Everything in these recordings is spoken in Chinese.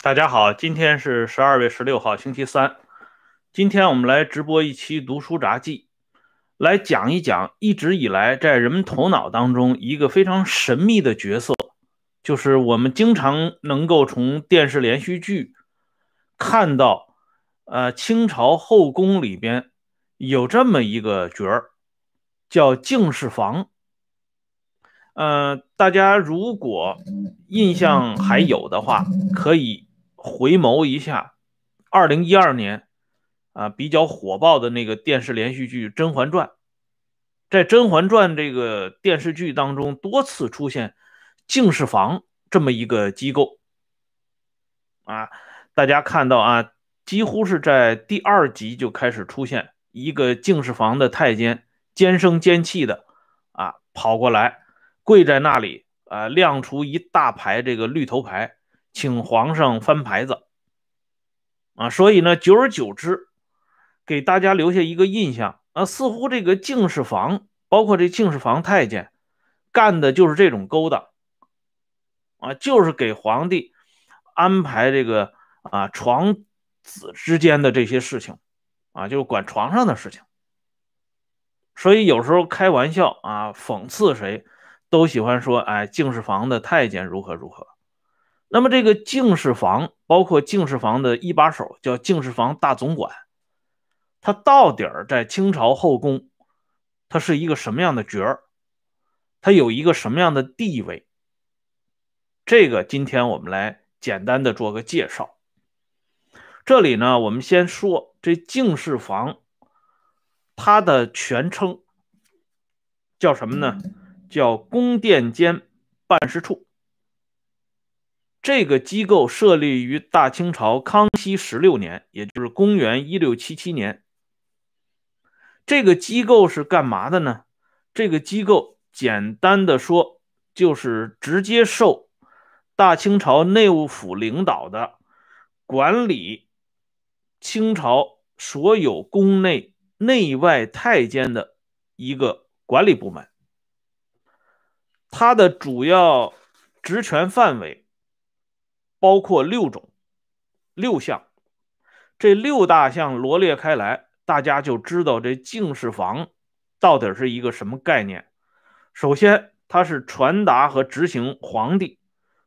大家好，今天是十二月十六号，星期三。今天我们来直播一期《读书杂记》，来讲一讲一直以来在人们头脑当中一个非常神秘的角色，就是我们经常能够从电视连续剧看到，呃，清朝后宫里边有这么一个角儿，叫敬事房。呃，大家如果印象还有的话，可以回眸一下，二零一二年啊比较火爆的那个电视连续剧《甄嬛传》。在《甄嬛传》这个电视剧当中，多次出现敬事房这么一个机构啊。大家看到啊，几乎是在第二集就开始出现一个敬事房的太监，尖声尖气的啊跑过来。跪在那里啊，亮出一大排这个绿头牌，请皇上翻牌子啊。所以呢，久而久之，给大家留下一个印象啊，似乎这个敬事房，包括这敬事房太监，干的就是这种勾当啊，就是给皇帝安排这个啊床子之间的这些事情啊，就是管床上的事情。所以有时候开玩笑啊，讽刺谁。都喜欢说，哎，敬事房的太监如何如何。那么这个敬事房，包括敬事房的一把手叫敬事房大总管，他到底儿在清朝后宫，他是一个什么样的角儿？他有一个什么样的地位？这个今天我们来简单的做个介绍。这里呢，我们先说这敬事房，它的全称叫什么呢？叫宫殿监办事处，这个机构设立于大清朝康熙十六年，也就是公元一六七七年。这个机构是干嘛的呢？这个机构简单的说，就是直接受大清朝内务府领导的，管理清朝所有宫内内外太监的一个管理部门。它的主要职权范围包括六种、六项，这六大项罗列开来，大家就知道这敬事房到底是一个什么概念。首先，它是传达和执行皇帝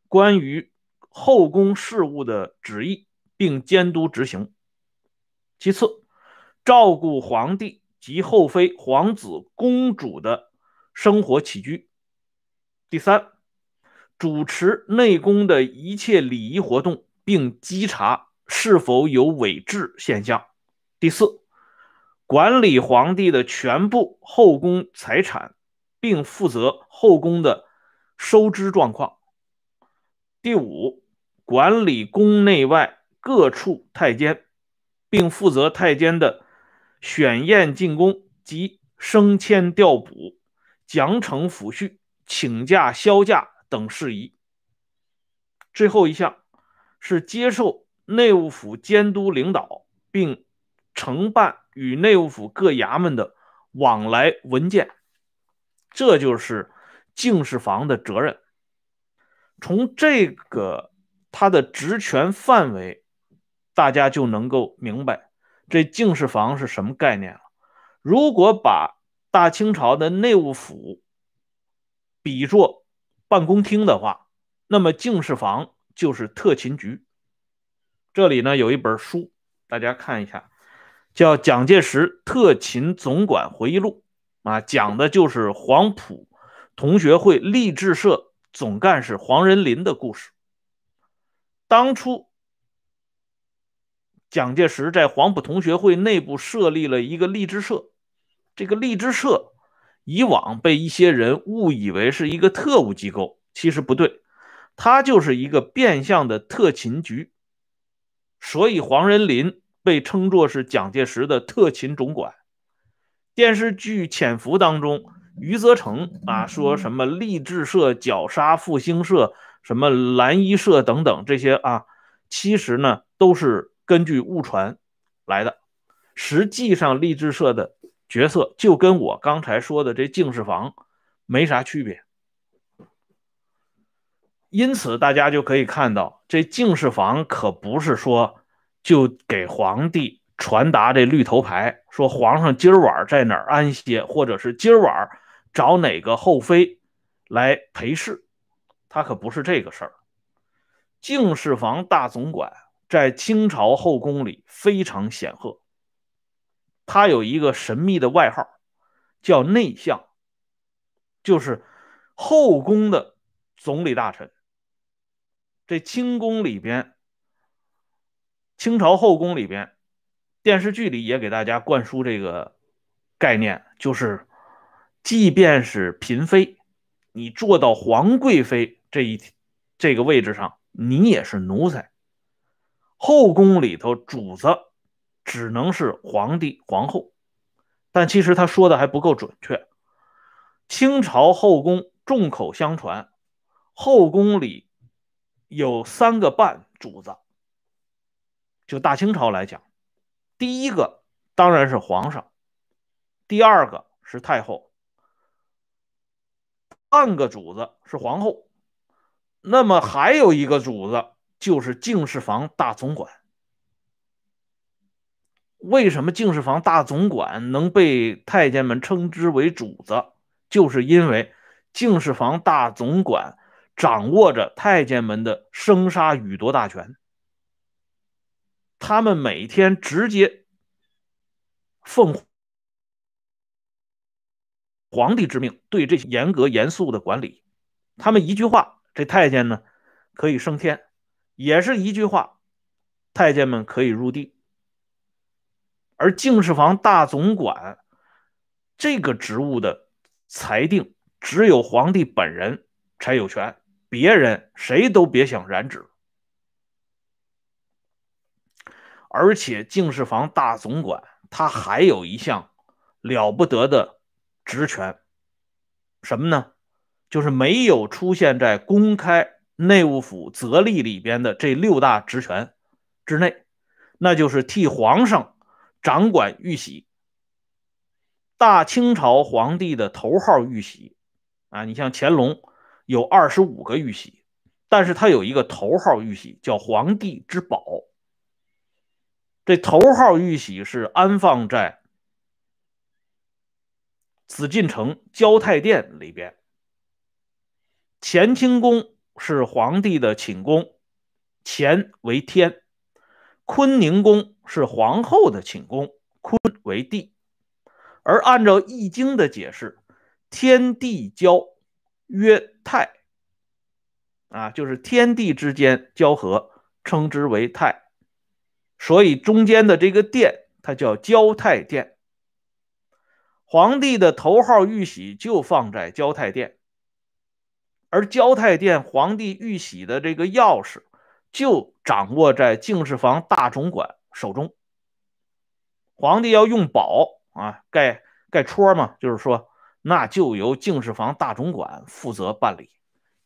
关于后宫事务的旨意，并监督执行；其次，照顾皇帝及后妃、皇子、公主的生活起居。第三，主持内宫的一切礼仪活动，并稽查是否有伪制现象。第四，管理皇帝的全部后宫财产，并负责后宫的收支状况。第五，管理宫内外各处太监，并负责太监的选验进宫及升迁调补、奖惩抚恤。请假、销假等事宜。最后一项是接受内务府监督领导，并承办与内务府各衙门的往来文件。这就是敬事房的责任。从这个他的职权范围，大家就能够明白这敬事房是什么概念了。如果把大清朝的内务府，比作办公厅的话，那么敬事房就是特勤局。这里呢有一本书，大家看一下，叫《蒋介石特勤总管回忆录》啊，讲的就是黄埔同学会励志社总干事黄仁霖的故事。当初蒋介石在黄埔同学会内部设立了一个励志社，这个励志社。以往被一些人误以为是一个特务机构，其实不对，它就是一个变相的特勤局。所以黄仁霖被称作是蒋介石的特勤总管。电视剧《潜伏》当中，余则成啊说什么励志社绞杀复兴社，什么蓝衣社等等这些啊，其实呢都是根据误传来的。实际上励志社的。角色就跟我刚才说的这敬事房没啥区别。因此，大家就可以看到，这敬事房可不是说就给皇帝传达这绿头牌，说皇上今儿晚在哪儿安歇，或者是今儿晚找哪个后妃来陪侍，他可不是这个事儿。敬事房大总管在清朝后宫里非常显赫，他有一个神秘的外号，叫内相，就是后宫的总理大臣。这清宫里边，清朝后宫里边，电视剧里也给大家灌输这个概念，就是即便是嫔妃，你做到皇贵妃这一这个位置上，你也是奴才。后宫里头主子只能是皇帝、皇后，但其实他说的还不够准确。清朝后宫众口相传，后宫里。有三个半主子，就大清朝来讲，第一个当然是皇上，第二个是太后，半个主子是皇后，那么还有一个主子就是敬事房大总管。为什么敬事房大总管能被太监们称之为主子？就是因为敬事房大总管。掌握着太监们的生杀予夺大权，他们每天直接奉皇帝之命对这些严格严肃的管理。他们一句话，这太监呢可以升天；也是一句话，太监们可以入地。而敬事房大总管这个职务的裁定，只有皇帝本人才有权。别人谁都别想染指，而且敬事房大总管他还有一项了不得的职权，什么呢？就是没有出现在公开内务府则例里边的这六大职权之内，那就是替皇上掌管玉玺。大清朝皇帝的头号玉玺啊，你像乾隆。有二十五个玉玺，但是他有一个头号玉玺，叫皇帝之宝。这头号玉玺是安放在紫禁城交泰殿里边。乾清宫是皇帝的寝宫，乾为天；坤宁宫是皇后的寝宫，坤为地。而按照《易经》的解释，天地交。曰泰，啊，就是天地之间交合，称之为泰，所以中间的这个殿，它叫交泰殿。皇帝的头号玉玺就放在交泰殿，而交泰殿皇帝玉玺的这个钥匙就掌握在敬事房大总管手中。皇帝要用宝啊，盖盖戳嘛，就是说。那就由敬事房大总管负责办理，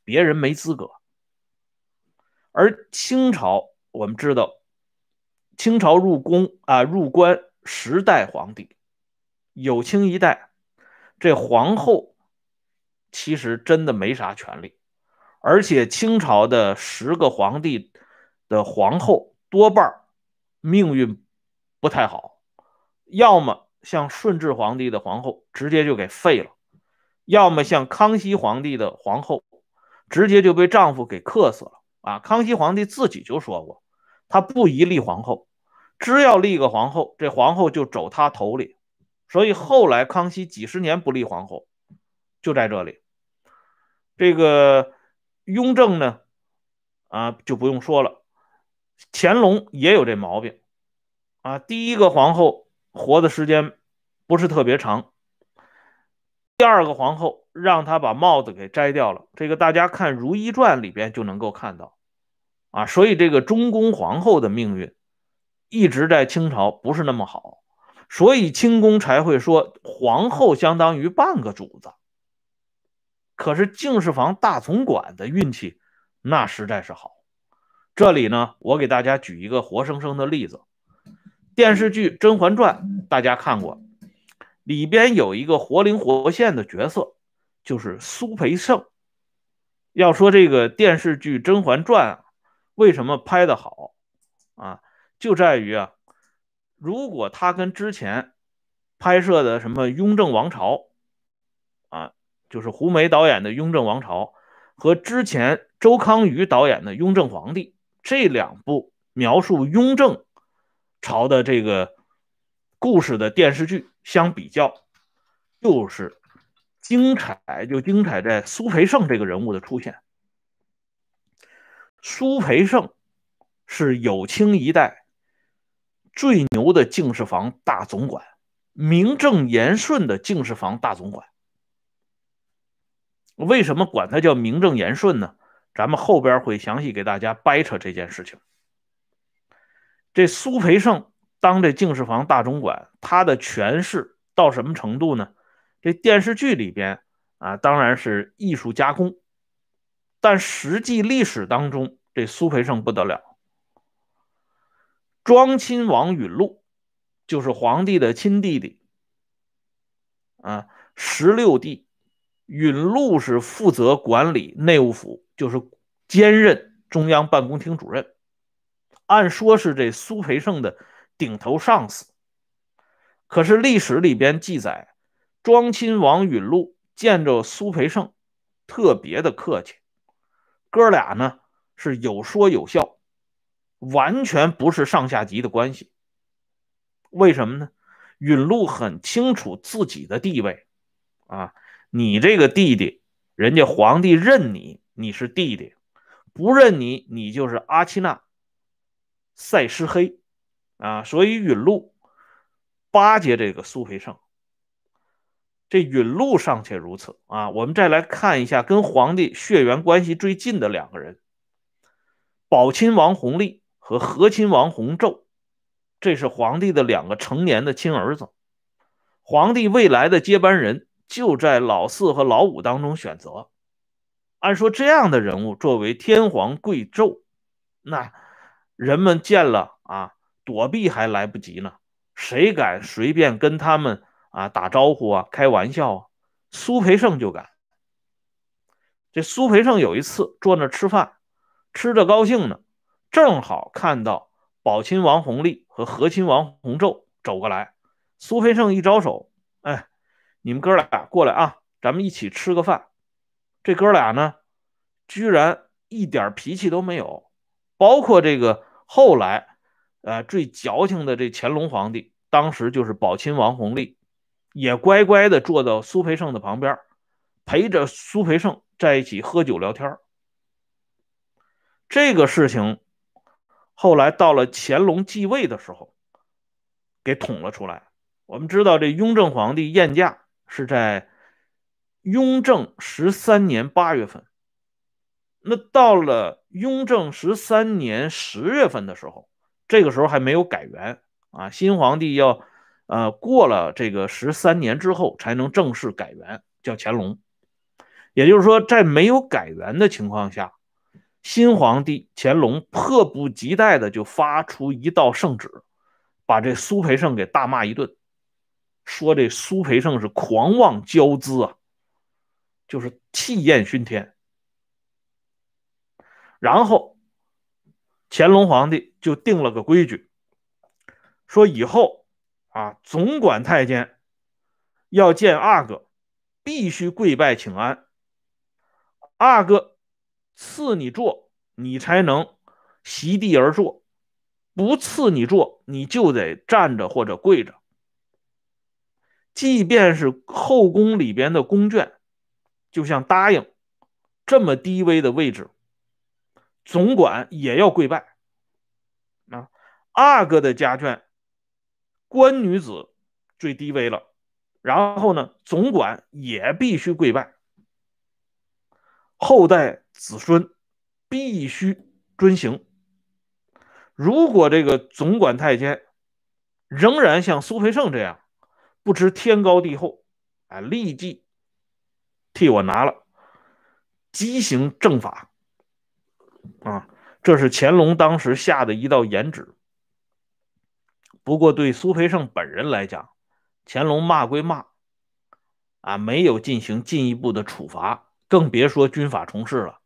别人没资格。而清朝，我们知道，清朝入宫啊，入关十代皇帝，有清一代，这皇后其实真的没啥权利，而且清朝的十个皇帝的皇后多半命运不太好，要么。像顺治皇帝的皇后直接就给废了，要么像康熙皇帝的皇后直接就被丈夫给克死了啊！康熙皇帝自己就说过，他不宜立皇后，只要立个皇后，这皇后就走他头里。所以后来康熙几十年不立皇后，就在这里。这个雍正呢，啊就不用说了，乾隆也有这毛病啊，第一个皇后。活的时间不是特别长。第二个皇后让他把帽子给摘掉了，这个大家看《如懿传》里边就能够看到啊。所以这个中宫皇后的命运一直在清朝不是那么好，所以清宫才会说皇后相当于半个主子。可是敬事房大总管的运气那实在是好。这里呢，我给大家举一个活生生的例子。电视剧《甄嬛传》大家看过，里边有一个活灵活现的角色，就是苏培盛。要说这个电视剧《甄嬛传》啊，为什么拍的好啊？就在于啊，如果他跟之前拍摄的什么《雍正王朝》啊，就是胡梅导演的《雍正王朝》，和之前周康瑜导演的《雍正皇帝》这两部描述雍正朝的这个故事的电视剧相比较，就是精彩就精彩在苏培盛这个人物的出现。苏培盛是有清一代最牛的敬事房大总管。名正言顺的敬事房大总管，为什么管他叫名正言顺呢？咱们后边会详细给大家掰扯这件事情。这苏培盛当这敬事房大总管，他的权势到什么程度呢？这电视剧里边啊，当然是艺术加工，但实际历史当中，这苏培盛不得了。庄亲王允禄。就是皇帝的亲弟弟啊，十六弟允禄是负责管理内务府，就是兼任中央办公厅主任，按说是这苏培盛的顶头上司。可是历史里边记载，庄亲王允禄见着苏培盛特别的客气，哥俩呢是有说有笑，完全不是上下级的关系。为什么呢？允禄很清楚自己的地位啊！你这个弟弟，人家皇帝认你，你是弟弟；不认你，你就是阿契那塞施黑啊！所以允禄巴结这个苏培盛。这允禄尚且如此啊！我们再来看一下跟皇帝血缘关系最近的两个人：保亲王弘历和和亲王弘昼。这是皇帝的两个成年的亲儿子，皇帝未来的接班人就在老四和老五当中选择。按说这样的人物作为天皇贵胄，那人们见了啊，躲避还来不及呢，谁敢随便跟他们啊打招呼啊、开玩笑啊？苏培盛就敢。这苏培盛有一次坐那吃饭，吃着高兴呢，正好看到。保亲王弘历和和亲王弘昼走过来，苏培盛一招手，哎，你们哥俩过来啊，咱们一起吃个饭。这哥俩呢，居然一点脾气都没有，包括这个后来，呃，最矫情的这乾隆皇帝，当时就是宝亲王弘历，也乖乖的坐到苏培盛的旁边，陪着苏培盛在一起喝酒聊天。这个事情。后来到了乾隆继位的时候，给捅了出来。我们知道，这雍正皇帝宴驾是在雍正十三年八月份。那到了雍正十三年十月份的时候，这个时候还没有改元啊，新皇帝要呃过了这个十三年之后才能正式改元，叫乾隆。也就是说，在没有改元的情况下。新皇帝乾隆迫不及待的就发出一道圣旨，把这苏培盛给大骂一顿，说这苏培盛是狂妄骄恣啊，就是气焰熏天。然后乾隆皇帝就定了个规矩，说以后啊，总管太监要见阿哥，必须跪拜请安，阿哥。赐你坐，你才能席地而坐；不赐你坐，你就得站着或者跪着。即便是后宫里边的宫眷，就像答应这么低微的位置，总管也要跪拜。啊，阿哥的家眷，官女子最低微了，然后呢，总管也必须跪拜。后代子孙必须遵行。如果这个总管太监仍然像苏培盛这样不知天高地厚，啊，立即替我拿了畸形正法啊！这是乾隆当时下的一道严旨。不过对苏培盛本人来讲，乾隆骂归骂啊，没有进行进一步的处罚，更别说军法从事了。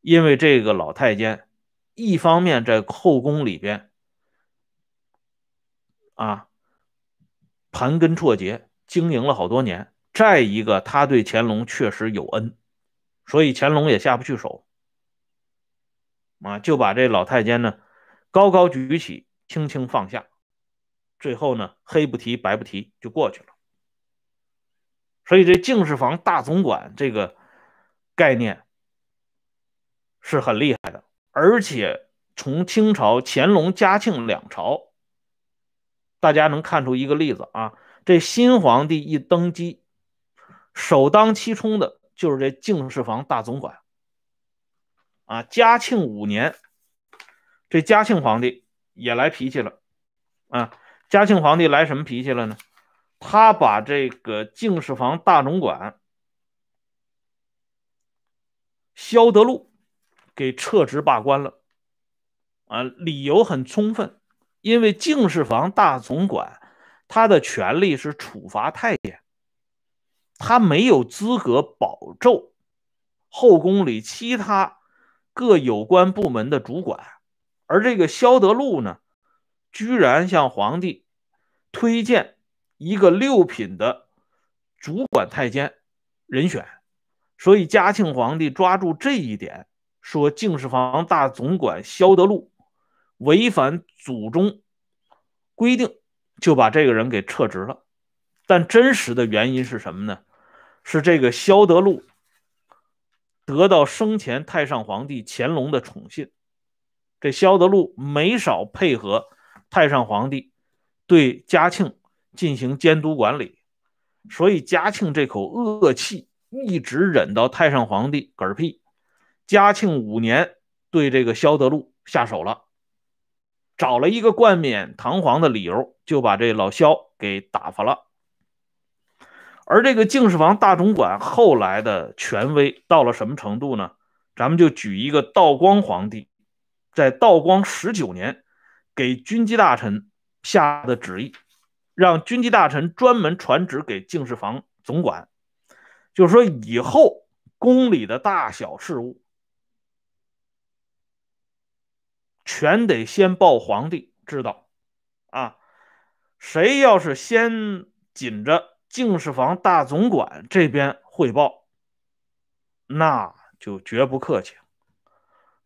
因为这个老太监，一方面在后宫里边啊盘根错节，经营了好多年；再一个，他对乾隆确实有恩，所以乾隆也下不去手啊，就把这老太监呢高高举起，轻轻放下，最后呢黑不提白不提就过去了。所以这敬事房大总管这个概念。是很厉害的，而且从清朝乾隆、嘉庆两朝，大家能看出一个例子啊。这新皇帝一登基，首当其冲的就是这敬事房大总管。啊，嘉庆五年，这嘉庆皇帝也来脾气了。啊，嘉庆皇帝来什么脾气了呢？他把这个敬事房大总管萧德禄。给撤职罢官了，啊，理由很充分，因为敬事房大总管他的权力是处罚太监，他没有资格保奏后宫里其他各有关部门的主管，而这个萧德禄呢，居然向皇帝推荐一个六品的主管太监人选，所以嘉庆皇帝抓住这一点。说敬事房大总管萧德禄违反祖宗规定，就把这个人给撤职了。但真实的原因是什么呢？是这个萧德禄得到生前太上皇帝乾隆的宠信，这萧德禄没少配合太上皇帝对嘉庆进行监督管理，所以嘉庆这口恶气一直忍到太上皇帝嗝屁。嘉庆五年，对这个萧德禄下手了，找了一个冠冕堂皇的理由，就把这老萧给打发了。而这个敬事房大总管后来的权威到了什么程度呢？咱们就举一个道光皇帝在道光十九年给军机大臣下的旨意，让军机大臣专门传旨给敬事房总管，就是说以后宫里的大小事务。全得先报皇帝知道，啊，谁要是先紧着敬事房大总管这边汇报，那就绝不客气。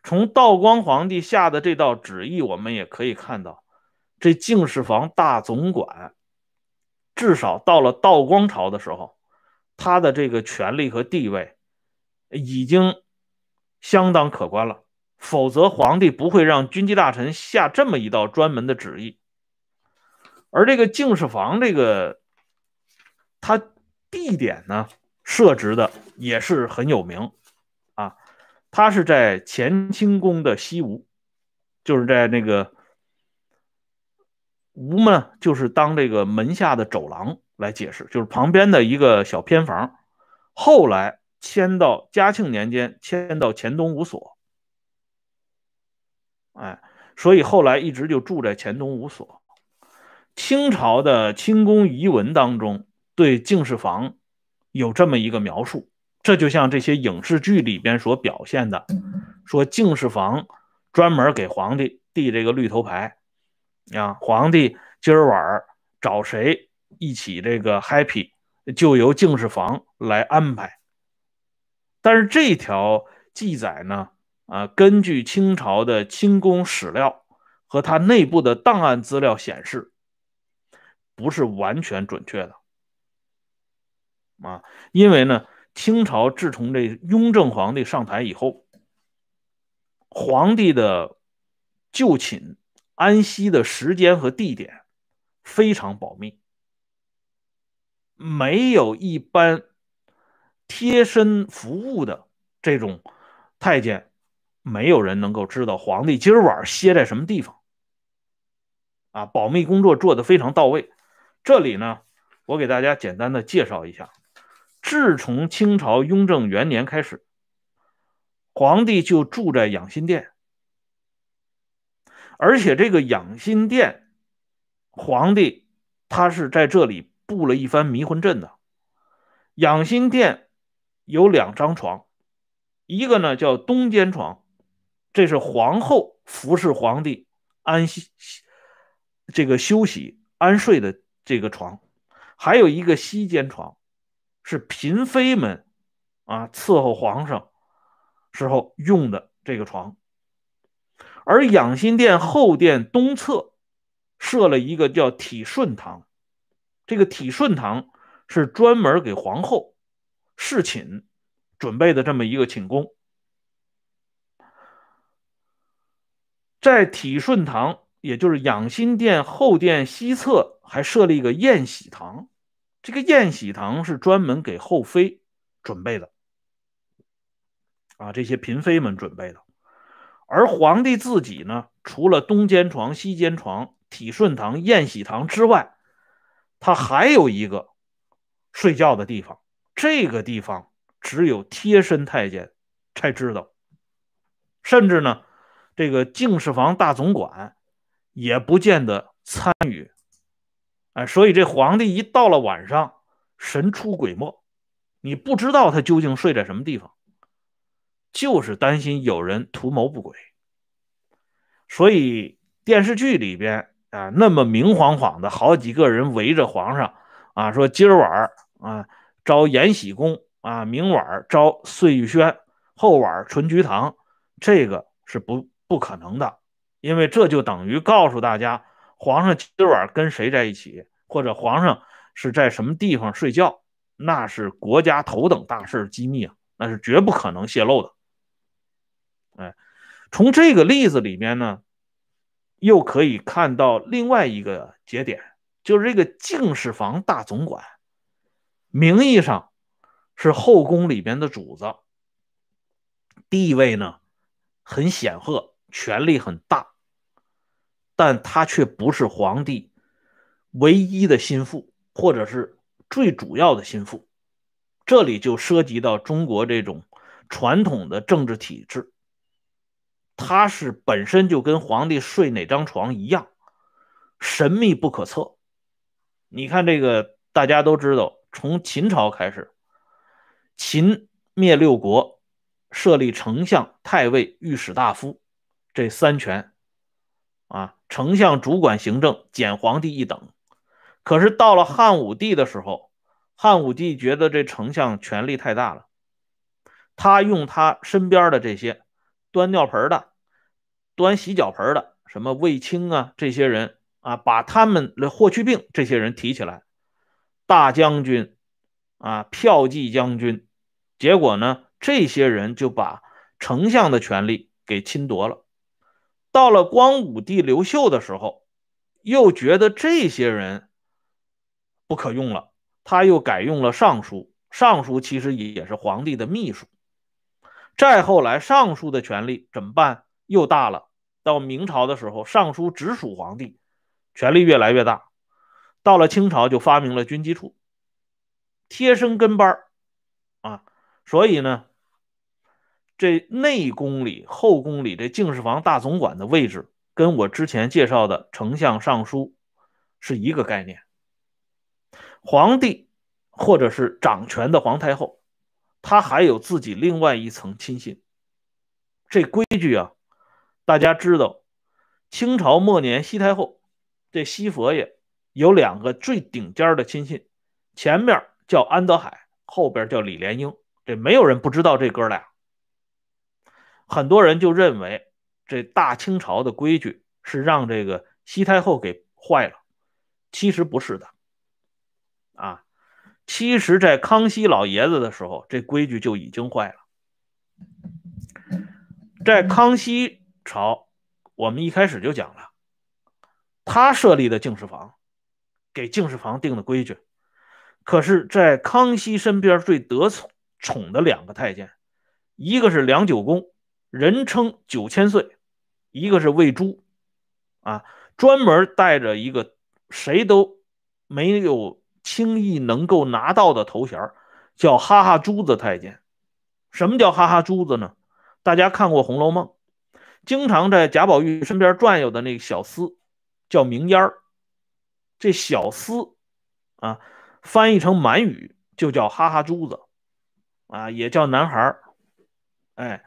从道光皇帝下的这道旨意，我们也可以看到，这敬事房大总管至少到了道光朝的时候，他的这个权力和地位已经相当可观了。否则，皇帝不会让军机大臣下这么一道专门的旨意。而这个敬事房，这个它地点呢设置的也是很有名啊，它是在乾清宫的西屋，就是在那个吴呢，就是当这个门下的走廊来解释，就是旁边的一个小偏房。后来迁到嘉庆年间，迁到乾东五所。哎，所以后来一直就住在乾东五所。清朝的清宫遗文当中对敬事房有这么一个描述，这就像这些影视剧里边所表现的，说敬事房专门给皇帝递这个绿头牌，啊，皇帝今儿晚找谁一起这个 happy，就由敬事房来安排。但是这条记载呢？啊，根据清朝的清宫史料和它内部的档案资料显示，不是完全准确的。啊，因为呢，清朝自从这雍正皇帝上台以后，皇帝的就寝安息的时间和地点非常保密，没有一般贴身服务的这种太监。没有人能够知道皇帝今儿晚歇在什么地方，啊，保密工作做得非常到位。这里呢，我给大家简单的介绍一下：自从清朝雍正元年开始，皇帝就住在养心殿，而且这个养心殿，皇帝他是在这里布了一番迷魂阵的，养心殿有两张床，一个呢叫东间床，这是皇后服侍皇帝安息、这个休息、安睡的这个床；还有一个西间床，是嫔妃们啊伺候皇上时候用的这个床。而养心殿后殿东侧设了一个叫体顺堂，这个体顺堂是专门给皇后侍寝准备的这么一个寝宫。在体顺堂，也就是养心殿后殿西侧，还设了一个宴喜堂，这个宴喜堂是专门给后妃准备的，啊，这些嫔妃们准备的。而皇帝自己呢，除了东间床、西间床、体顺堂、宴喜堂之外，他还有一个睡觉的地方。这个地方只有贴身太监才知道，甚至呢，这个敬事房大总管也不见得参与。哎，所以这皇帝一到了晚上，神出鬼没，你不知道他究竟睡在什么地方。就是担心有人图谋不轨，所以电视剧里边啊，那么明晃晃的好几个人围着皇上啊，说今儿晚啊招延禧宫啊，明晚招碎玉轩，后晚纯菊堂，这个是不不可能的，因为这就等于告诉大家，皇上今晚跟谁在一起，或者皇上是在什么地方睡觉，那是国家头等大事机密啊，那是绝不可能泄露的。哎，从这个例子里面呢，又可以看到另外一个节点，就是这个敬事房大总管，名义上是后宫里边的主子，地位呢很显赫，权力很大，但他却不是皇帝唯一的心腹，或者是最主要的心腹。这里就涉及到中国这种传统的政治体制。他是本身就跟皇帝睡哪张床一样神秘不可测。你看这个，大家都知道，从秦朝开始，秦灭六国，设立丞相、太尉、御史大夫这三权，啊，丞相主管行政，减皇帝一等。可是到了汉武帝的时候，汉武帝觉得这丞相权力太大了，他用他身边的这些。端尿盆的、端洗脚盆的，什么卫青啊，这些人啊，把他们的霍去病这些人提起来，大将军啊，骠骑将军，结果呢，这些人就把丞相的权力给侵夺了。到了光武帝刘秀的时候，又觉得这些人不可用了，他又改用了尚书。尚书其实也是皇帝的秘书。再后来，尚书的权力怎么办？又大了。到明朝的时候，尚书直属皇帝，权力越来越大。到了清朝，就发明了军机处，贴身跟班啊。所以呢，这内宫里、后宫里这敬事房大总管的位置，跟我之前介绍的丞相、尚书是一个概念。皇帝或者是掌权的皇太后。他还有自己另外一层亲信，这规矩啊，大家知道，清朝末年西太后这西佛爷有两个最顶尖的亲信，前面叫安德海，后边叫李莲英，这没有人不知道这哥俩。很多人就认为这大清朝的规矩是让这个西太后给坏了，其实不是的，啊。其实，在康熙老爷子的时候，这规矩就已经坏了。在康熙朝，我们一开始就讲了，他设立的敬事房，给敬事房定的规矩。可是，在康熙身边最得宠的两个太监，一个是梁九公，人称九千岁；一个是魏珠，啊，专门带着一个谁都没有。轻易能够拿到的头衔叫哈哈珠子太监。什么叫哈哈珠子呢？大家看过《红楼梦》，经常在贾宝玉身边转悠的那个小厮叫明烟儿。这小厮啊，翻译成满语就叫哈哈珠子，啊，也叫男孩儿，哎，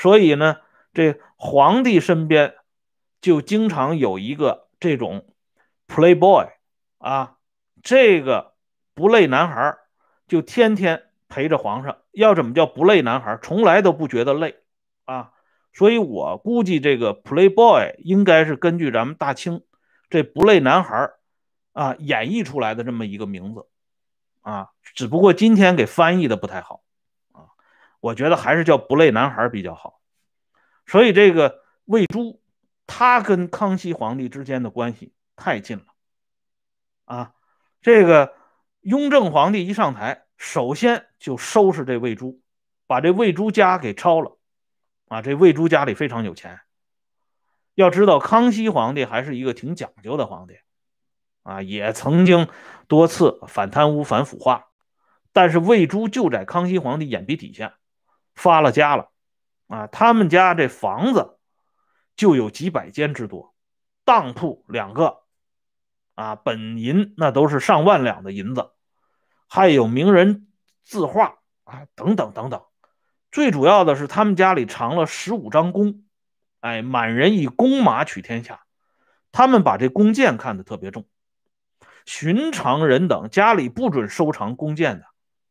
所以呢，这皇帝身边就经常有一个这种 playboy 啊，这个不累男孩就天天陪着皇上。要怎么叫不累男孩？从来都不觉得累啊。所以我估计这个 playboy 应该是根据咱们大清这不累男孩啊演绎出来的这么一个名字。啊，只不过今天给翻译的不太好，我觉得还是叫不累男孩比较好。所以这个魏珠，他跟康熙皇帝之间的关系太近了啊。这个雍正皇帝一上台，首先就收拾这魏珠，把这魏珠家给抄了啊。这魏珠家里非常有钱，要知道康熙皇帝还是一个挺讲究的皇帝。啊，也曾经多次反贪污、反腐化，但是魏珠就在康熙皇帝眼皮底下发了家了。啊，他们家这房子就有几百间之多，当铺两个，啊，本银那都是上万两的银子，还有名人字画啊，等等等等。最主要的是，他们家里藏了十五张弓，哎，满人以弓马取天下，他们把这弓箭看得特别重。寻常人等家里不准收藏弓箭的，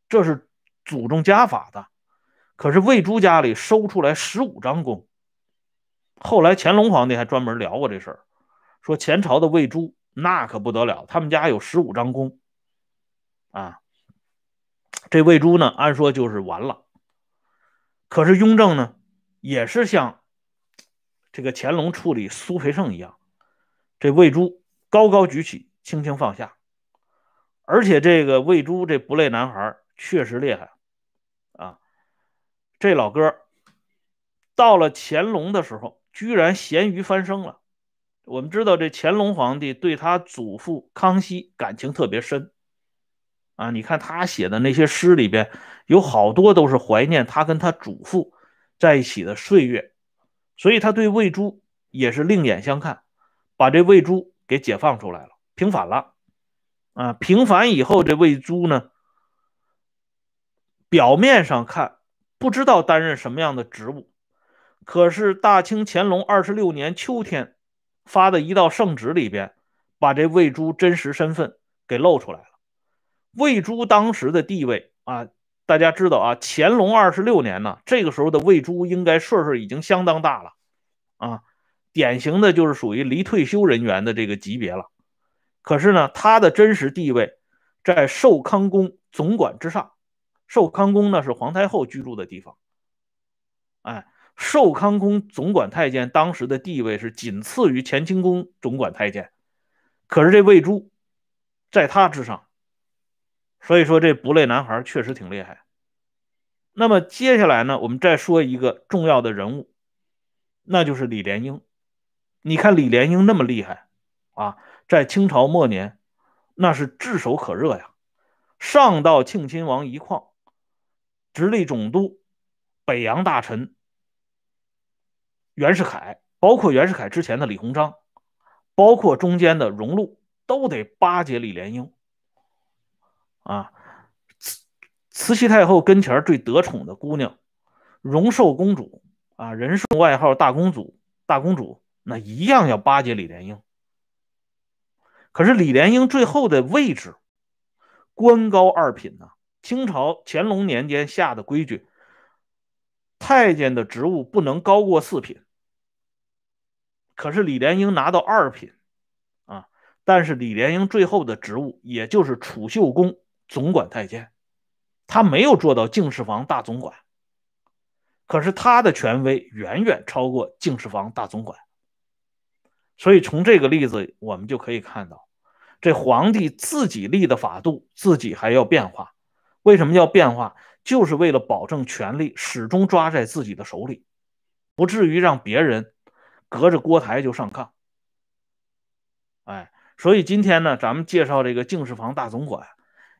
这是祖宗家法的。可是魏珠家里收出来十五张弓。后来乾隆皇帝还专门聊过这事儿，说前朝的魏珠那可不得了，他们家有十五张弓。啊，这魏珠呢，按说就是完了。可是雍正呢，也是像这个乾隆处理苏培盛一样，这魏珠高高举起。轻轻放下，而且这个魏珠这不累男孩确实厉害！这老哥到了乾隆的时候，居然咸鱼翻身了。我们知道这乾隆皇帝对他祖父康熙感情特别深啊，你看他写的那些诗里边有好多都是怀念他跟他祖父在一起的岁月，所以他对魏珠也是另眼相看，把这魏珠给解放出来了。平反了，啊，平反以后，这魏珠呢，表面上看不知道担任什么样的职务，可是大清乾隆二十六年秋天发的一道圣旨里边，把这魏珠真实身份给露出来了。魏珠当时的地位啊，大家知道啊，乾隆二十六年呢，这个时候的魏珠应该岁数已经相当大了，啊，典型的就是属于离退休人员的这个级别了。可是呢，他的真实地位在寿康宫总管之上。寿康宫呢是皇太后居住的地方。哎，寿康宫总管太监当时的地位是仅次于乾清宫总管太监。可是这魏珠在他之上，所以说这不累男孩确实挺厉害。那么接下来呢，我们再说一个重要的人物，那就是李莲英。你看李莲英那么厉害啊！在清朝末年，那是炙手可热呀。上到庆亲王一矿，直隶总督、北洋大臣袁世凯，包括袁世凯之前的李鸿章，包括中间的荣禄，都得巴结李莲英。啊，慈慈禧太后跟前最得宠的姑娘，荣寿公主啊，人送外号大公主，大公主那一样要巴结李莲英。可是李莲英最后的位置，官高二品呢？清朝乾隆年间下的规矩，太监的职务不能高过四品。可是李莲英拿到二品，啊，但是李莲英最后的职务也就是储秀宫总管太监，他没有做到敬事房大总管。可是他的权威远远超过敬事房大总管，所以从这个例子我们就可以看到。这皇帝自己立的法度，自己还要变化。为什么要变化？就是为了保证权力始终抓在自己的手里，不至于让别人隔着锅台就上炕。哎，所以今天呢，咱们介绍这个敬事房大总管，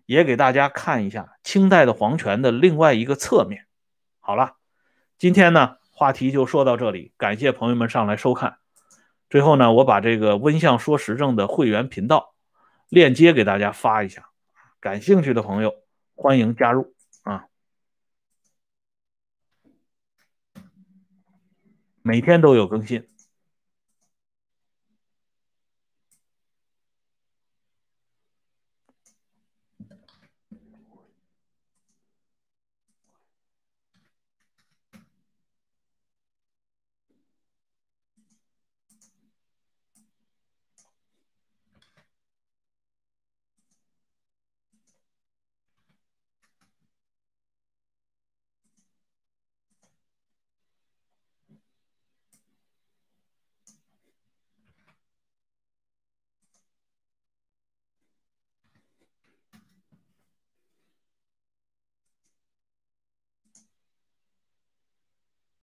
也给大家看一下清代的皇权的另外一个侧面。好了，今天呢话题就说到这里，感谢朋友们上来收看。最后呢，我把这个温相说时政的会员频道。链接给大家发一下，感兴趣的朋友，欢迎加入啊！每天都有更新。